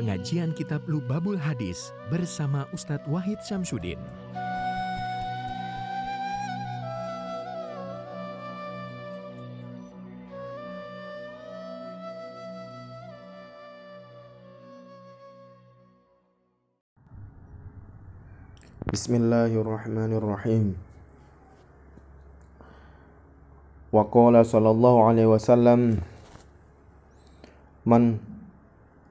pengajian kitab Lubabul Hadis bersama Ustadz Wahid Syamsuddin. Bismillahirrahmanirrahim. Wa qala sallallahu alaihi wasallam man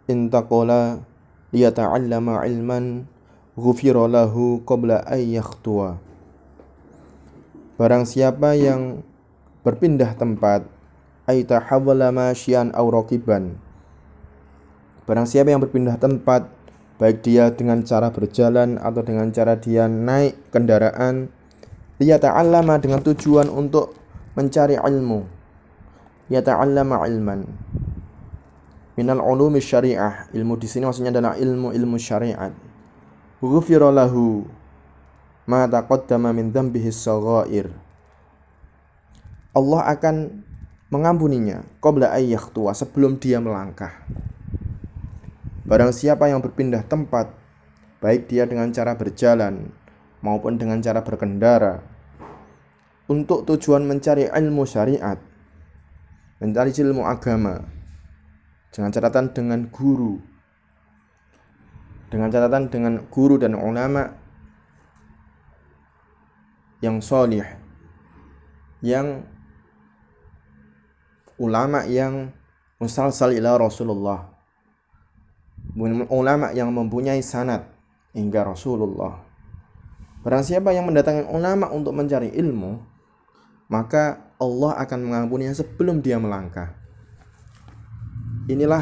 intaqala liyata'allama ilman ghufira lahu qabla ay yakhtuwa. Barang siapa yang berpindah tempat ay tahawwala masyian aw raqiban. Barang siapa yang berpindah tempat baik dia dengan cara berjalan atau dengan cara dia naik kendaraan liyata'allama dengan tujuan untuk mencari ilmu yata'allama ilman minal ulumi syariah. Ilmu di sini maksudnya adalah ilmu ilmu syariat. Ghufira lahu ma taqaddama min dhanbihi saghair Allah akan mengampuninya qabla ayyaktuwa sebelum dia melangkah. Barang siapa yang berpindah tempat, baik dia dengan cara berjalan maupun dengan cara berkendara, untuk tujuan mencari ilmu syariat, mencari ilmu agama, dengan catatan dengan guru, dengan catatan dengan guru dan ulama yang solih, yang ulama yang musalsal ila Rasulullah ulama yang mempunyai sanad hingga Rasulullah. Barang siapa yang mendatangi ulama untuk mencari ilmu, maka Allah akan mengampuninya sebelum dia melangkah. Inilah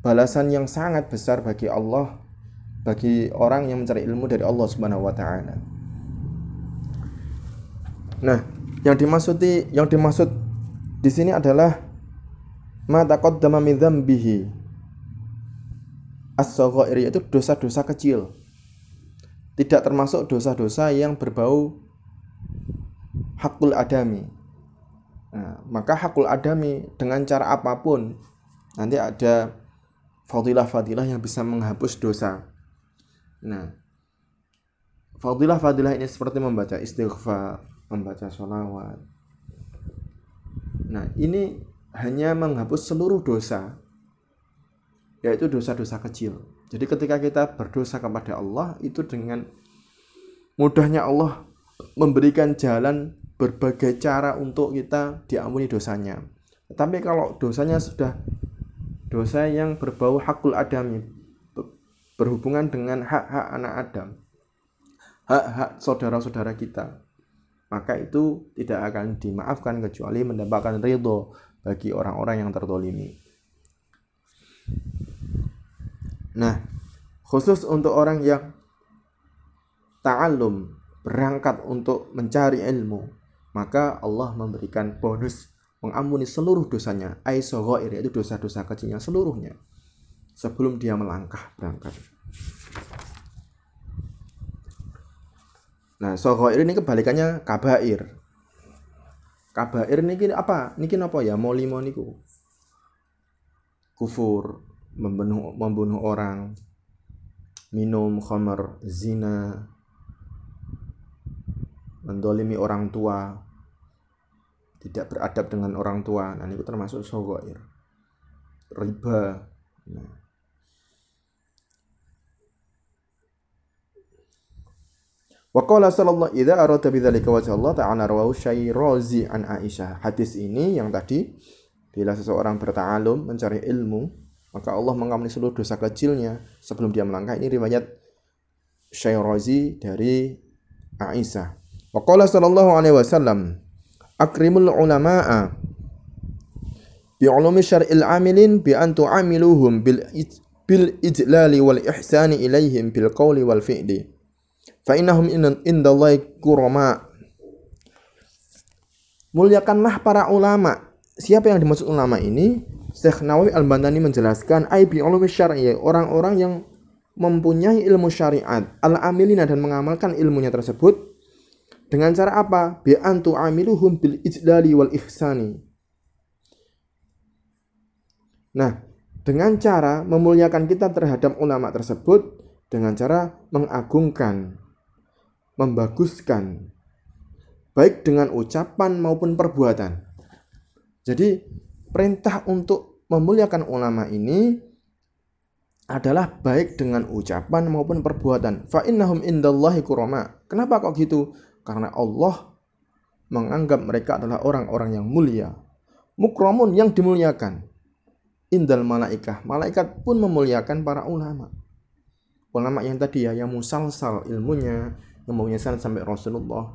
balasan yang sangat besar bagi Allah bagi orang yang mencari ilmu dari Allah Subhanahu wa taala. Nah, yang dimaksud yang dimaksud di sini adalah ma taqaddama min dzambihi as-saghair yaitu dosa-dosa kecil. Tidak termasuk dosa-dosa yang berbau hakul adami. Nah, maka hakul adami dengan cara apa pun nanti ada fadilah-fadilah yang bisa menghapus dosa. Nah, fadilah-fadilah ini seperti membaca istighfar, membaca sholawat. Nah, ini hanya menghapus seluruh dosa yaitu dosa-dosa kecil. Jadi ketika kita berdosa kepada Allah itu dengan mudahnya Allah memberikan jalan berbagai cara untuk kita diampuni dosanya. Tapi kalau dosanya sudah dosa yang berbau hakul adami berhubungan dengan hak-hak anak Adam, hak-hak saudara-saudara kita, maka itu tidak akan dimaafkan kecuali mendapatkan ridho bagi orang-orang yang tertolimi. Nah, khusus untuk orang yang ta'allum, berangkat untuk mencari ilmu, maka Allah memberikan bonus mengampuni seluruh dosanya, ai yaitu dosa-dosa kecilnya seluruhnya sebelum dia melangkah berangkat. Nah, sogoir ini kebalikannya kabair. Kabair niki apa? Niki apa ya? Mau limo niku. Kufur, membunuh membunuh orang, minum khamar, zina, mendolimi orang tua, tidak beradab dengan orang tua. Nah, itu termasuk sogoir. Riba. Nah, Wa qala sallallahu idza arada bidzalika wajh Allah ta'ala rawahu Syairazi an Aisyah. Hadis ini yang tadi bila seseorang berta'alum mencari ilmu, maka Allah mengampuni seluruh dosa kecilnya sebelum dia melangkah. Ini riwayat Syairazi dari Aisyah. Wa qala sallallahu alaihi wasallam akrimul ulama'a bi ulumi syar'il amilin bi an tu'amiluhum bil bil ijlali wal ihsani ilaihim bil qawli wal fi'li Fa innahum indallahi kurama. Muliakanlah para ulama. Siapa yang dimaksud ulama ini? Syekh Nawawi Al-Bantani menjelaskan aibi ulumi syar'i, orang-orang yang mempunyai ilmu syariat, al-amilina dan mengamalkan ilmunya tersebut dengan cara apa? Bi antu amiluhum bil ijlali wal ihsani. Nah, dengan cara memuliakan kita terhadap ulama tersebut dengan cara mengagungkan, membaguskan, baik dengan ucapan maupun perbuatan. Jadi, perintah untuk memuliakan ulama ini adalah baik dengan ucapan maupun perbuatan. Fa innahum indallahi kurama. Kenapa kok gitu? Karena Allah menganggap mereka adalah orang-orang yang mulia. Mukramun yang dimuliakan. Indal malaikah. Malaikat pun memuliakan para ulama. Ulama yang tadi ya, yang musalsal ilmunya, yang mempunyai sampai Rasulullah.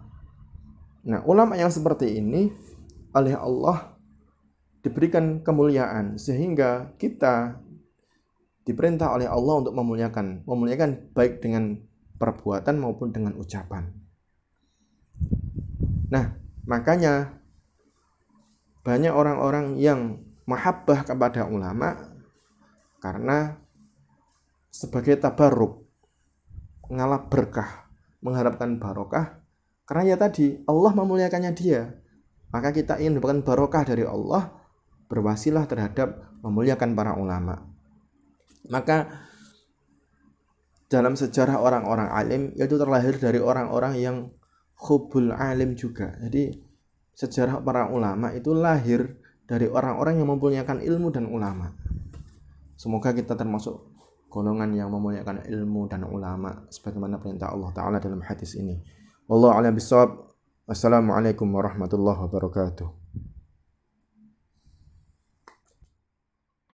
Nah, ulama yang seperti ini oleh Allah diberikan kemuliaan sehingga kita diperintah oleh Allah untuk memuliakan, memuliakan baik dengan perbuatan maupun dengan ucapan. Nah, makanya banyak orang-orang yang mahabbah kepada ulama karena sebagai tabarruk ngalap berkah, mengharapkan barokah karena ya tadi Allah memuliakannya dia. Maka kita ingin mendapatkan barokah dari Allah berwasilah terhadap memuliakan para ulama. Maka dalam sejarah orang-orang alim itu terlahir dari orang-orang yang khubul alim juga. Jadi sejarah para ulama itu lahir dari orang-orang yang mempunyai ilmu dan ulama. Semoga kita termasuk golongan yang memuliakan ilmu dan ulama sebagaimana perintah Allah taala dalam hadis ini. Wallahu a'lam bishawab. Wassalamualaikum warahmatullahi wabarakatuh.